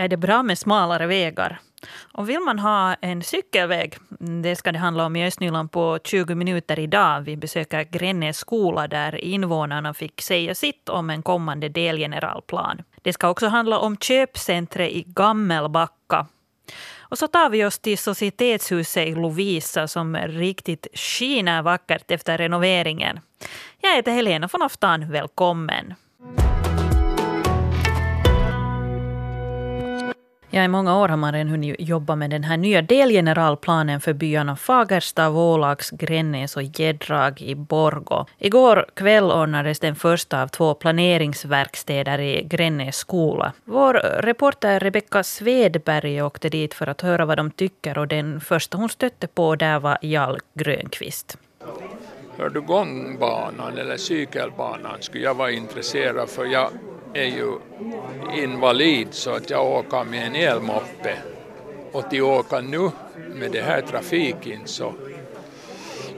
Ja, är det bra med smalare vägar? Och vill man ha en cykelväg, det ska det handla om i Östnyland på 20 minuter idag. Vi besöker Grännäs skola där invånarna fick säga sitt om en kommande delgeneralplan. Det ska också handla om köpcentret i Gammelbacka. Och så tar vi oss till Societetshuset i Lovisa som riktigt skiner vackert efter renoveringen. Jag heter Helena von Oftan, välkommen. Ja, I många år har man redan hunnit jobba med den här nya delgeneralplanen för byarna Fagersta, Vålax, Grännäs och Gäddrag i Borgå. Igår kväll ordnades den första av två planeringsverkstäder i Grännäs skola. Vår reporter Rebecka Svedberg åkte dit för att höra vad de tycker och den första hon stötte på där var Jarl Grönqvist. Hör du gångbanan eller cykelbanan skulle jag vara intresserad för jag är ju invalid så att jag åker med en elmoppe och till åka nu med det här trafiken så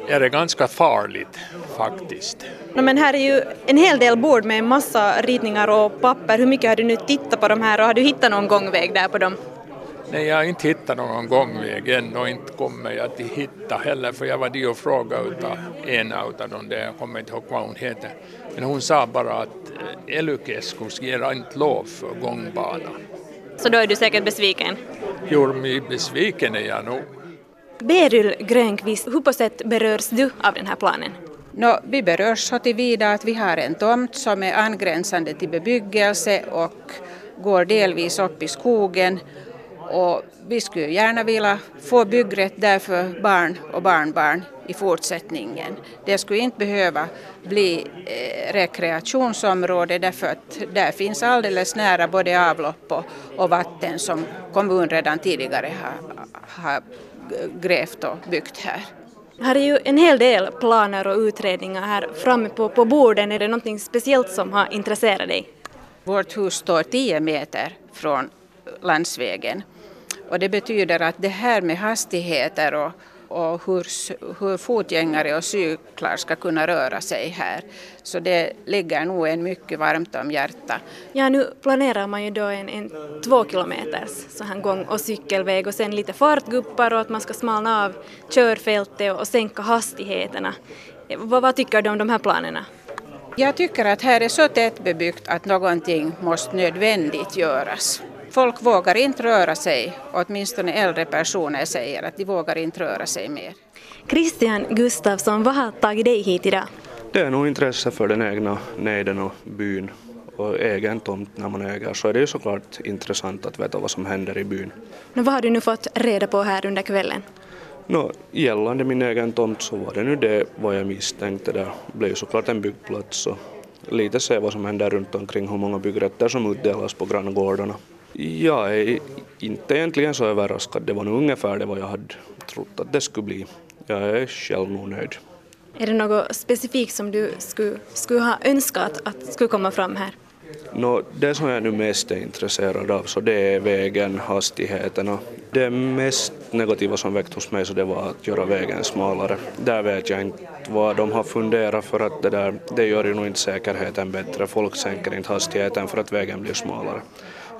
är det ganska farligt faktiskt. Men här är ju en hel del bord med massa ritningar och papper. Hur mycket har du nu tittat på de här och har du hittat någon gångväg där på dem? Nej, jag har inte hittat någon gångväg än och inte kommer jag till hitta heller för jag var dit och frågade utav en av dem där, jag kommer inte ihåg vad hon heter. Men hon sa bara att eh, Elykeskus ger inte lov för gångbana. Så då är du säkert besviken? Jo, besviken är jag nog. Beryl Grönqvist, hur på sätt berörs du av den här planen? No, vi berörs så tillvida att vi har en tomt som är angränsande till bebyggelse och går delvis upp i skogen och vi skulle gärna vilja få byggrätt där för barn och barnbarn i fortsättningen. Det skulle inte behöva bli eh, rekreationsområde därför att där finns alldeles nära både avlopp och, och vatten som kommunen redan tidigare har, har grävt och byggt här. Här är ju en hel del planer och utredningar här framme på, på borden. Är det något speciellt som har intresserat dig? Vårt hus står 10 meter från landsvägen och det betyder att det här med hastigheter och, och hur, hur fotgängare och cyklar ska kunna röra sig här. Så det ligger nog en mycket varmt om hjärtat. Ja, nu planerar man ju då en, en två kilometers så här gång och cykelväg och sen lite fartguppar och att man ska smalna av körfältet och sänka hastigheterna. Vad, vad tycker du om de här planerna? Jag tycker att här är så tättbebyggt att någonting måste nödvändigt göras. Folk vågar inte röra sig, åtminstone äldre personer säger att de vågar inte röra sig mer. Christian Gustafsson, vad har tagit dig hit idag? Det är nog intresse för den egna nejden och byn och egen tomt när man äger så är det ju såklart intressant att veta vad som händer i byn. Men vad har du nu fått reda på här under kvällen? No, gällande min egen tomt så var det nu det vad jag misstänkte. Det blev ju såklart en byggplats och lite se vad som händer runt omkring, hur många byggrätter som utdelas på granngårdarna. Jag är inte egentligen så överraskad. Det var nog ungefär det vad jag hade trott att det skulle bli. Jag är själv nog nöjd. Är det något specifikt som du skulle, skulle ha önskat att skulle komma fram här? No, det som jag nu mest är intresserad av så det är vägen, hastigheten det mest negativa som väckte hos mig så det var att göra vägen smalare. Där vet jag inte vad de har funderat för att det där, det gör ju nog inte säkerheten bättre. Folk sänker inte hastigheten för att vägen blir smalare.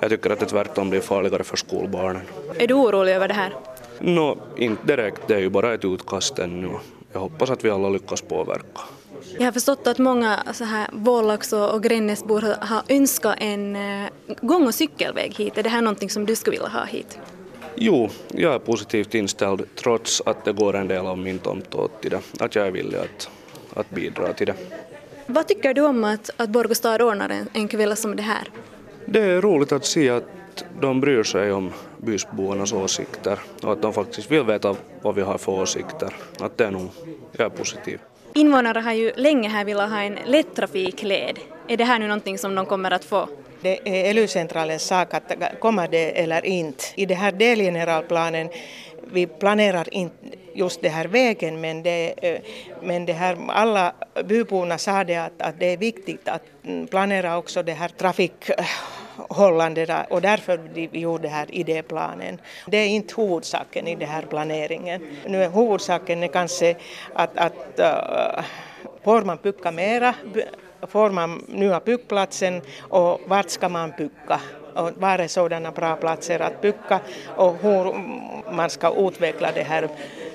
Jag tycker att det tvärtom blir farligare för skolbarnen. Är du orolig över det här? Nå, inte direkt. Det är ju bara ett utkast ännu. Jag hoppas att vi alla lyckas påverka. Jag har förstått att många så här Vålax och Grännäsbor har önskat en eh, gång och cykelväg hit. Är det här någonting som du skulle vilja ha hit? Jo, jag är positivt inställd trots att det går en del av min tomt åt till det. Att jag är villig att, att bidra till det. Vad tycker du om att, att Borgå stad ordnar en, en kväll som det här? Det är roligt att se att de bryr sig om bysbornas åsikter och att de faktiskt vill veta vad vi har för åsikter. Att det är nog, jag är positiv. Invånare har ju länge här velat ha en lättrafikled. Är det här nu någonting som de kommer att få? Det är ELU-centralens sak att komma det eller inte. I den här delgeneralplanen vi planerar inte just det här vägen men, det, men det här, alla byborna sa det att, att det är viktigt att planera också det här trafikhållandet och därför vi gjorde den här idéplanen. Det är inte huvudsaken i den här planeringen. Nu är huvudsaken är kanske att, att uh, får man bygga mera, får man nya byggplatsen och vart ska man bygga? och var är sådana bra platser att bygga och hur man ska utveckla det här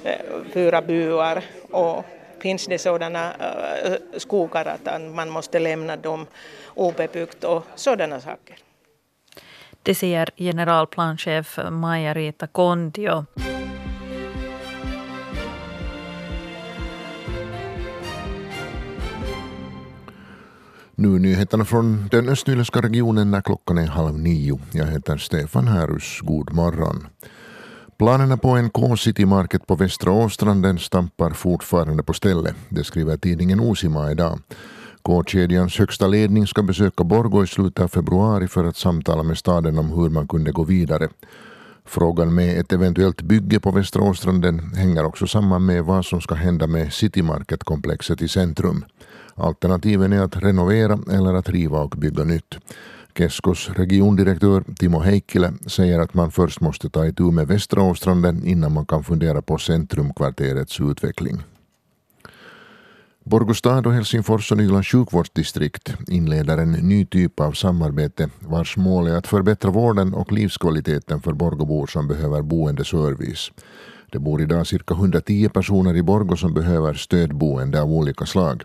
äh, fyra byar och finns det sådana äh, skogar att man måste lämna dem obebyggt och sådana saker. Det säger generalplanchef Maja-Rita Kondio. Nu nyheterna från den östnyländska regionen när klockan är halv nio. Jag heter Stefan Härus. God morgon. Planerna på en K-City Market på Västra Åstranden stampar fortfarande på stället. Det skriver tidningen Osima idag. K-kedjans högsta ledning ska besöka Borgå i slutet av februari för att samtala med staden om hur man kunde gå vidare. Frågan med ett eventuellt bygge på Västra Åstranden hänger också samman med vad som ska hända med City Market-komplexet i centrum. Alternativen är att renovera eller att riva och bygga nytt. Keskos regiondirektör Timo Heikkilä säger att man först måste ta itu med Västra Åstranden innan man kan fundera på centrumkvarterets utveckling. Borgostad och Helsingfors och Nylands sjukvårdsdistrikt inleder en ny typ av samarbete vars mål är att förbättra vården och livskvaliteten för Borgobor som behöver boendeservice. Det bor idag cirka 110 personer i Borgå som behöver stödboende av olika slag.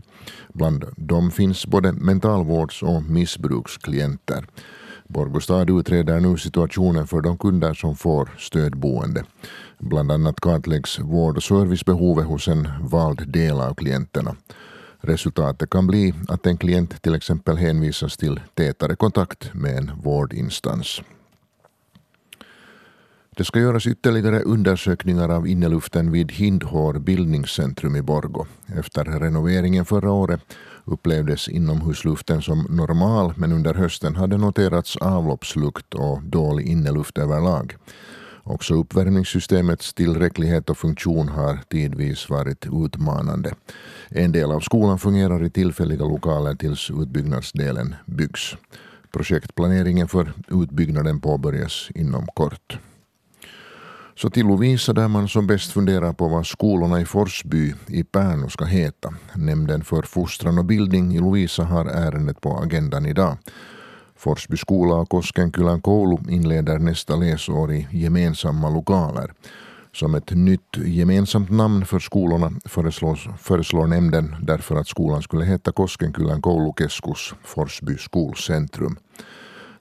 Bland dem finns både mentalvårds och missbruksklienter. Borgostad utreder nu situationen för de kunder som får stödboende. Bland annat kartläggs vård och servicebehovet hos en vald del av klienterna. Resultatet kan bli att en klient till exempel hänvisas till tätare kontakt med en vårdinstans. Det ska göras ytterligare undersökningar av inneluften vid Hindhår bildningscentrum i Borgo. Efter renoveringen förra året upplevdes inomhusluften som normal men under hösten hade noterats avloppslukt och dålig inneluft överlag. Också uppvärmningssystemets tillräcklighet och funktion har tidvis varit utmanande. En del av skolan fungerar i tillfälliga lokaler tills utbyggnadsdelen byggs. Projektplaneringen för utbyggnaden påbörjas inom kort. Så till Lovisa där man som bäst funderar på vad skolorna i Forsby i Pärnu ska heta. Nämnden för fostran och bildning i Lovisa har ärendet på agendan idag. Forsby skola och Koskenkylän koulu inleder nästa läsår i gemensamma lokaler. Som ett nytt gemensamt namn för skolorna föreslås, föreslår nämnden därför att skolan skulle heta Koskenkylän koulukeskus Forsby skolcentrum.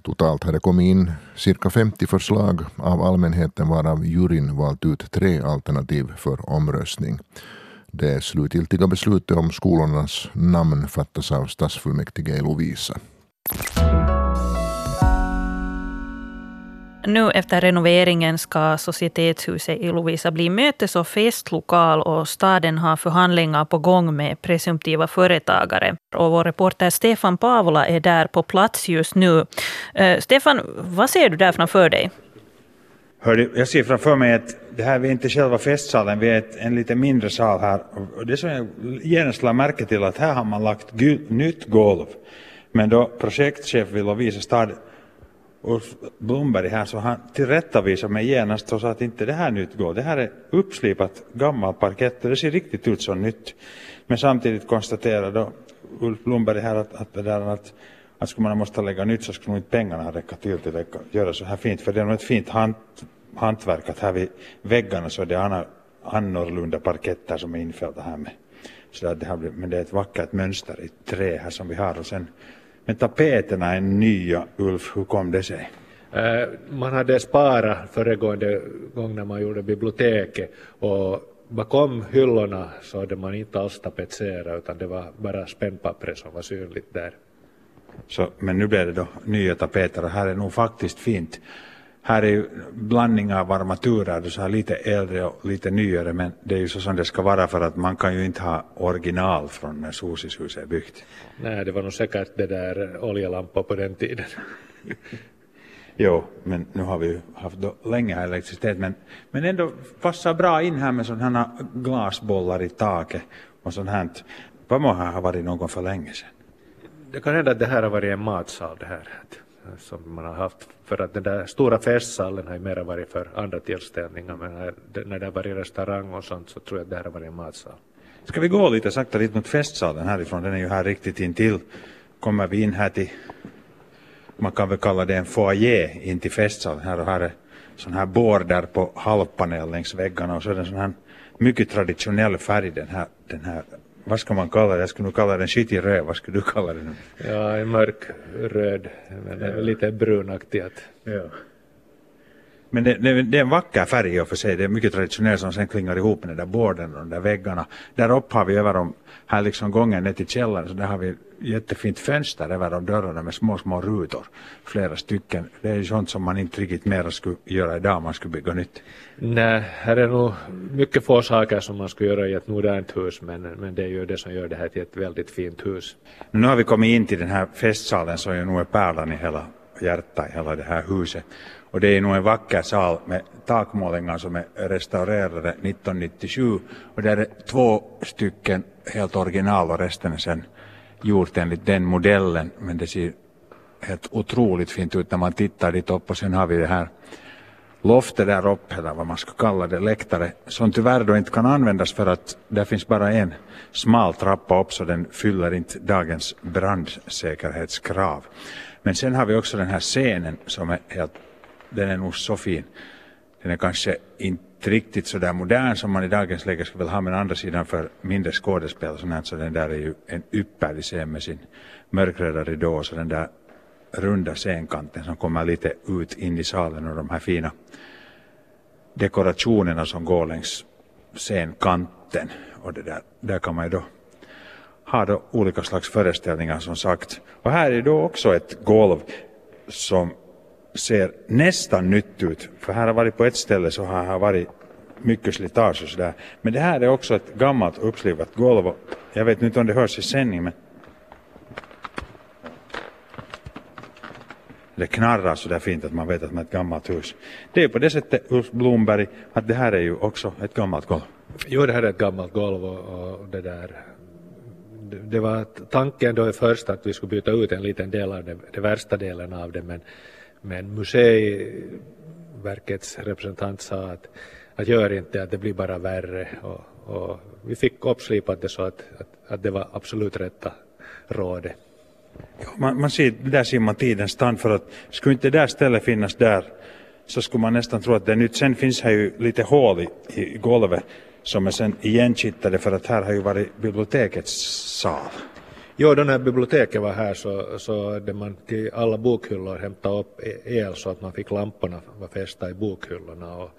Totalt har det kommit in cirka 50 förslag av allmänheten varav juryn valt ut tre alternativ för omröstning. Det slutgiltiga beslutet om skolornas namn fattas av stadsfullmäktige i Lovisa. Nu efter renoveringen ska Societetshuset i Lovisa bli mötes och festlokal och staden har förhandlingar på gång med presumtiva företagare. Och vår reporter Stefan Pavola är där på plats just nu. Eh, Stefan, vad ser du där framför dig? Hörde, jag ser framför mig att det här är inte själva festsalen, vi är ett, en lite mindre sal här. Och det som jag genast lade märke till att här har man lagt nytt golv. Men då projektchef vid Lovisa stad Ulf Blomberg här så han tillrättavisade mig genast och sa att inte det här nytt går. Det här är uppslipat gammal parkett och det ser riktigt ut som nytt. Men samtidigt konstaterade Ulf Blomberg här att, att det där att, att skulle man måste lägga nytt så skulle nog inte pengarna räcka till till att göra så här fint. För det är nog ett fint hant, hantverk att här vid väggarna så är det annorlunda parketter som är infällda här med. Så där, det här blir, men det är ett vackert mönster i trä här som vi har och sen men tapeterna är nya, Ulf, hur kom det sig? Eh, man hade sparat föregående gång när man gjorde biblioteket och bakom hyllorna så hade man inte alls tapetserat utan det var bara spännpappret som var synligt där. Så, men nu blev det då nya tapeter och här är nog faktiskt fint. Här är ju blandning av armaturer, så här lite äldre och lite nyare, men det är ju så som det ska vara för att man kan ju inte ha original från när Sosishuset är byggt. Nej, det var nog säkert det där oljelampor på den tiden. jo, men nu har vi ju haft länge elektricitet, men, men ändå passar bra in här med sådana här glasbollar i taket och sånt här. Vad må ha varit någon för länge sedan? Det kan hända att det här har varit en matsal det här Eh, som man har haft. För att den där stora festsalen har ju mera varit för andra tillställningar men när det har varit restaurang och sånt så tror jag att det här har varit en matsal. Ska vi gå lite sakta dit mot festsalen härifrån? Den är ju här riktigt intill. Kommer vi in här till man kan väl kalla det en foyer in till festsalen. Här och här är sån här border på halvpanel längs väggarna och så är det en sån här mycket traditionell färg den här, den här vad ska man kalla det? Jag skulle nog kalla den skitig röd. Vad skulle du kalla den? Ja, en mörk röd, men ja. lite brunaktigt. Ja. Men det, det, det, är en vacker färg i och för sig. Det är mycket traditionellt som sen klingar ihop med den där borden och de där väggarna. Där uppe har vi över de här liksom gången ner till källaren så där har vi jättefint fönster över de dörrarna med små, små rutor. Flera stycken. Det är sånt som man inte riktigt mera skulle göra idag om man skulle bygga nytt. Nej, här är nog mycket få saker som man skulle göra i ett modernt hus men, men det är ju det som gör det här till ett väldigt fint hus. Nu har vi kommit in till den här festsalen som ju nog är pärlan i hela hjärtat i hela det här huset. Och det är nog en vacker sal med takmålningar alltså som är restaurerade 1997 och där är två stycken helt original och resten är sen gjort enligt den modellen men det ser helt otroligt fint ut när man tittar dit upp och sen har vi det här loftet där uppe eller vad man ska kalla det, läktare som tyvärr då inte kan användas för att där finns bara en smal trappa upp så den fyller inte dagens brandsäkerhetskrav. Men sen har vi också den här scenen som är helt den är nog så fin. Den är kanske inte riktigt så där modern som man i dagens läge skulle vilja ha, men andra sidan för mindre skådespel och sånt så den där är ju en ypperlig scen med sin mörkröda ridå och så den där runda scenkanten som kommer lite ut in i salen och de här fina dekorationerna som går längs scenkanten. Och det där, där kan man ju då ha då olika slags föreställningar som sagt. Och här är då också ett golv som ser nästan nytt ut. För här har varit på ett ställe så har här varit mycket slitage och sådär. Men det här är också ett gammalt uppslivat golv. Jag vet inte om det hörs i sändning men det knarrar så där fint att man vet att man är ett gammalt hus. Det är på det sättet Ulf Blomberg att det här är ju också ett gammalt golv. Jo, det här är ett gammalt golv och, och det där det var tanken då först att vi skulle byta ut en liten del av det, det värsta delen av det men men museiverkets representant sa att, att gör inte att det blir bara värre. Och, och vi fick uppslipat det så att, att, att det var absolut rätta rådet. Ja, man, man ser, där ser man tidens tand, för att skulle inte det där stället finnas där så skulle man nästan tro att det är nytt. Sen finns här ju lite hål i, i golvet som är sen igenkittade för att här har ju varit bibliotekets sal. Jo, då när biblioteket var här så, så hade man till alla bokhyllor hämtat upp el så att man fick lamporna var fästa i bokhyllorna. Och,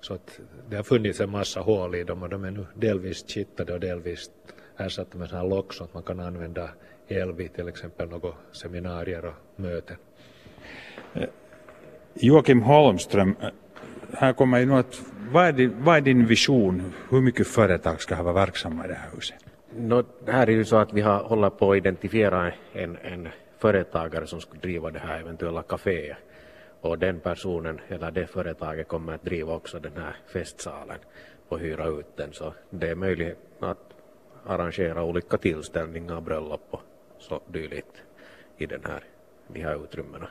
så att det har funnits en massa hål i dem och de är nu delvis kittade och delvis ersatta med sådana här lock så att man kan använda el vid till exempel några seminarier och möten. Eh, Joakim Holmström, eh, här kommer ju något, vad är, din, vad är din vision? Hur mycket företag ska vara verksamma i det här huset? No, här är ju så att vi har håller på att identifiera en, en företagare som skulle driva det här eventuella kaféet. Och den personen eller det företaget kommer att driva också den här festsalen och hyra ut den. Så det är möjligt att arrangera olika tillställningar, bröllop och så dylikt i den här, de här utrymmena.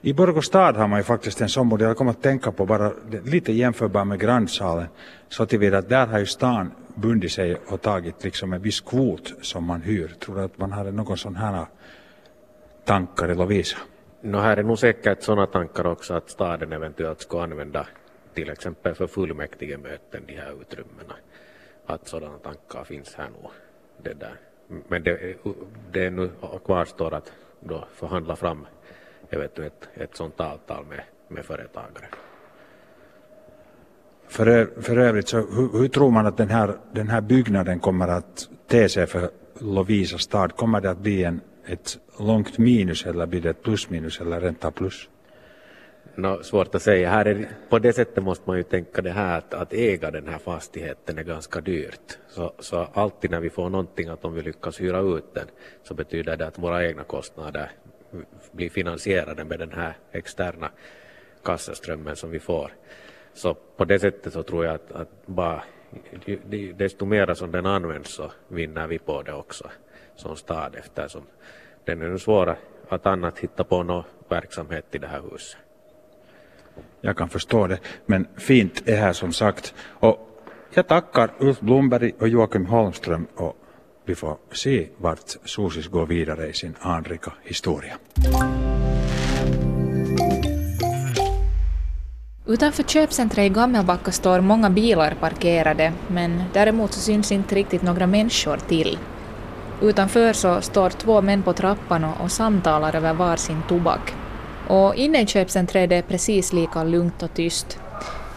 I Borgå stad har man ju faktiskt en sån modell, jag kommer att tänka på bara lite jämförbar med grannsalen, så tillvida att där har ju stan bundit sig och tagit liksom en viss kvot som man hyr. Tror du att man hade någon sån här tankar i Lovisa? No, här är nog säkert sådana tankar också att staden eventuellt ska använda till exempel för fullmäktigemöten de här utrymmena. Att sådana tankar finns här nog. Det där. Men det, det är nu kvarstår att då förhandla fram eventuellt ett sådant avtal med, med företagare. För, för övrigt, så hur, hur, tror man att den här, den här byggnaden kommer att te sig för Lovisa stad? Kommer det att bli en, ett långt minus eller blir det ett plusminus eller ränta plus? No, svårt att säga. Här är, på det sättet måste man ju tänka det här att, att äga den här fastigheten är ganska dyrt. Så, så alltid när vi får någonting att om vi lyckas hyra ut den så betyder det att våra egna kostnader blir finansierade med den här externa kassaströmmen som vi får. Så på det sättet så tror jag att, att bara, desto mer som den används så vinner vi på det också som stad eftersom den är svår svåra att annat hitta på någon verksamhet i det här huset. Jag kan förstå det, men fint är här som sagt. Och jag tackar Ulf Blomberg och Joakim Holmström och vi får se vart Susis går vidare i sin anrika historia. Utanför köpcentret i Gammelbacka står många bilar parkerade, men däremot så syns inte riktigt några människor till. Utanför så står två män på trappan och samtalar över var sin tobak. Och inne i köpcentret är det precis lika lugnt och tyst.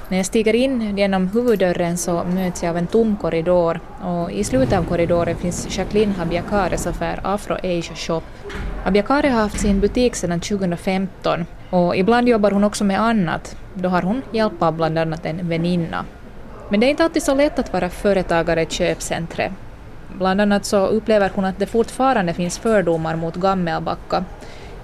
När jag stiger in genom huvuddörren så möts jag av en tom korridor och i slutet av korridoren finns Jacqueline Habiakares affär Afro Asia Shop. Habiakare har haft sin butik sedan 2015 och ibland jobbar hon också med annat. Då har hon hjälp av bland annat en väninna. Men det är inte alltid så lätt att vara företagare i köpcentret. Bland annat så upplever hon att det fortfarande finns fördomar mot Gammelbacka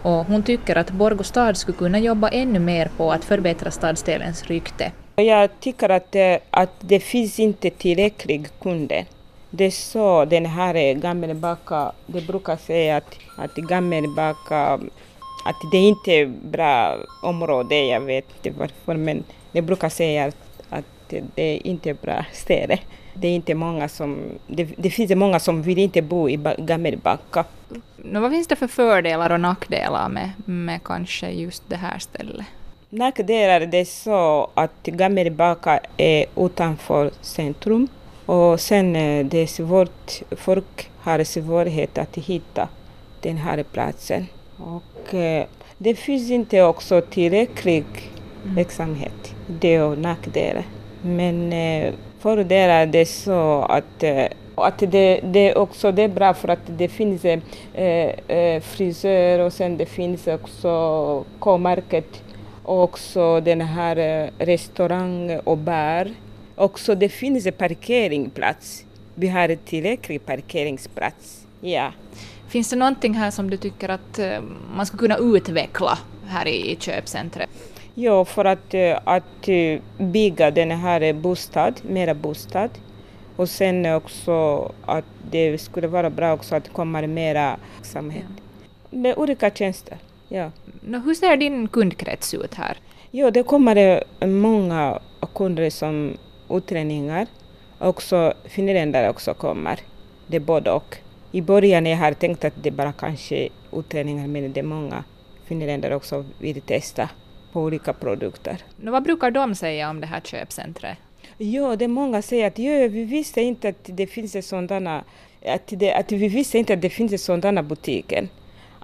och hon tycker att Borgå stad skulle kunna jobba ännu mer på att förbättra stadsdelens rykte. Jag tycker att, att det finns inte tillräckligt kunder. Det är så den här Gammelbacka, det brukar säga att, att Gammelbacka, att det inte är bra område, jag vet inte varför, men det brukar säga att, att det inte är bra ställe. Det är inte många som, det, det finns många som vill inte bo i Gammelbacka. No, vad finns det för fördelar och nackdelar med, med kanske just det här stället? Nackdelar det är så att Gammelbacka är utanför centrum och sen eh, det är svårt, folk har svårighet att hitta den här platsen. Och eh, det finns inte också tillräcklig mm. verksamhet. Det är nackdelar. Men eh, fördelar det är så att att det, det, också, det är bra för att det finns eh, frisör och sen det finns också K-market och också den här restaurang och bar. Också det finns en parkeringsplats. Vi har tillräcklig parkeringsplats. Ja. Finns det någonting här som du tycker att man skulle kunna utveckla här i köpcentret? Ja, för att, att bygga den här bostad, mera bostad. Och sen också att det skulle vara bra också att det kommer mera verksamhet. Med olika tjänster, ja. No, hur ser din kundkrets ut här? Jo, det kommer många kunder som utlänningar. Också finländare också kommer. Det är både och. I början jag har tänkt att det bara kanske utlänningar men det är många finländare också vill testa på olika produkter. No, vad brukar de säga om det här köpcentret? Jo, det är många som säger att jo, vi visste inte att det finns sådana att, det, att vi visste inte att det finns sådana butiker.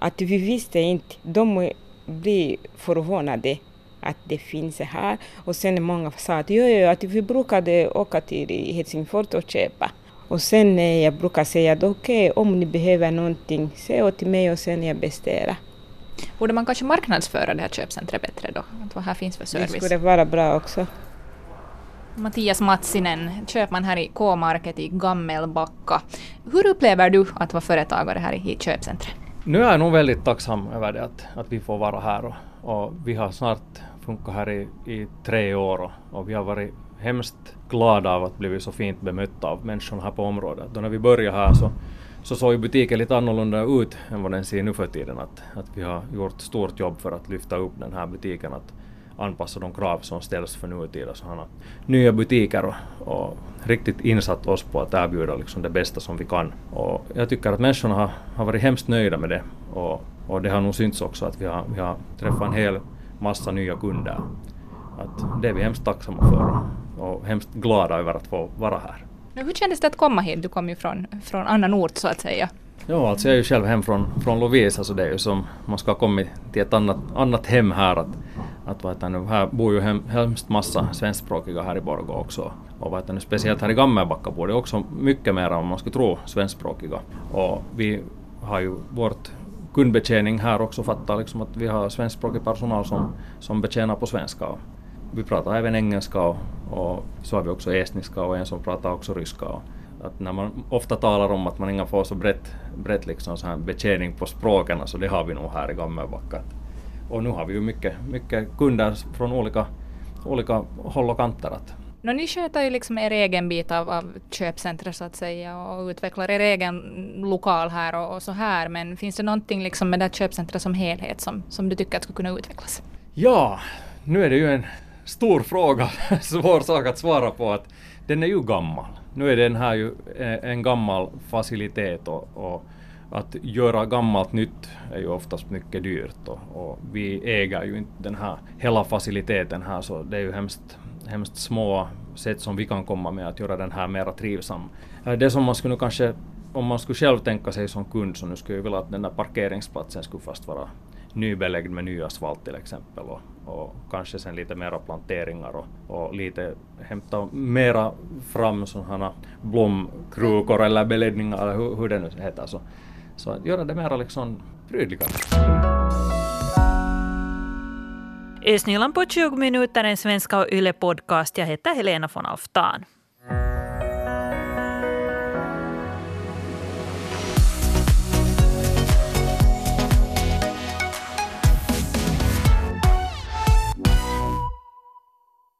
Att vi visste inte. De blir förvånade att det finns här. Och sen många sa att jo, jo, att vi brukade åka till Helsingfors och köpa. Och sen jag brukar säga att okej, okay, om ni behöver någonting, säg åt mig och sen jag beställer. Borde man kanske marknadsföra det här köpcentret bättre då? Att vad här finns för service? Det skulle vara bra också. Mattias Matsinen, köpman här i K-market i Gammelbacka. Hur upplever du att vara företagare här i köpcentret? Nu är jag nog väldigt tacksam över det att, att vi får vara här och, och vi har snart funkat här i, i tre år och, och, vi har varit hemskt glada av att blivit så fint bemötta av människorna här på området. Då när vi började här så, så såg ju butiken lite annorlunda ut än vad den ser nu för tiden. Att, att vi har gjort stort jobb för att lyfta upp den här butiken. Att, anpassa de krav som ställs för nutida sådana nya butiker och, och, riktigt insatt oss på att erbjuda liksom det bästa som vi kan. Och jag tycker att människorna har, har varit hemskt nöjda med det och, och det har nog synts också att vi har, vi har träffat en hel massa nya kunder. Att det är vi hemskt tacksamma för och hemskt glada över att få vara här. Hur kändes det att komma hit? Du kom ju från, från annan ort så att säga. Ja, alltså jag är ju själv hem från, från Lovisa så det är ju som man ska ha kommit till ett annat, annat hem här. Att, att vad nu, här bor ju hem, hemskt massa svenskspråkiga här i Borgå också. Och vad nu, speciellt här i Gammelbacka bor det också mycket mer än vad man skulle tro svenskspråkiga. Och vi har ju vårt kundbetjäning här också fattar liksom att vi har svenskspråkig personal som, som betjänar på svenska. Vi pratar även engelska och, och så har vi också estniska och en som pratar också ryska. Och, att när man ofta talar om att man inte får så brett, brett liksom så här betjäning på språken, så det har vi nog här i Gammelbacka. Och nu har vi ju mycket, mycket kunder från olika, olika håll och kanter. Att. No, ni sköter ju liksom er egen bit av, av köpcentret så att säga och utvecklar er egen lokal här och, och så här. Men finns det någonting liksom med det köpcentret som helhet som, som du tycker att skulle kunna utvecklas? Ja, nu är det ju en stor fråga, svår sak att svara på. att Den är ju gammal nu är den här ju eh, en gammal facilitet och, och, att göra gammalt nytt är ju oftast mycket dyrt och, och, vi äger ju inte den här hela faciliteten här så det är ju hemskt, hemskt små sätt som vi kan komma med att göra den här mera trivsam. Det som man skulle kanske, om man skulle själv tänka sig som kund så nu skulle jag vilja att den där parkeringsplatsen skulle fast vara nybeläggd med ny asfalt till exempel och, och kanske sen lite mera planteringar och, och lite hämta mera fram sådana blomkrukor eller beläggningar eller hur, hur det nu heter. Så, så att göra det mera liksom prydligare. Ösnyland på 20 minuter, en svenska och Yle podcast. Jag heter Helena von Alftan.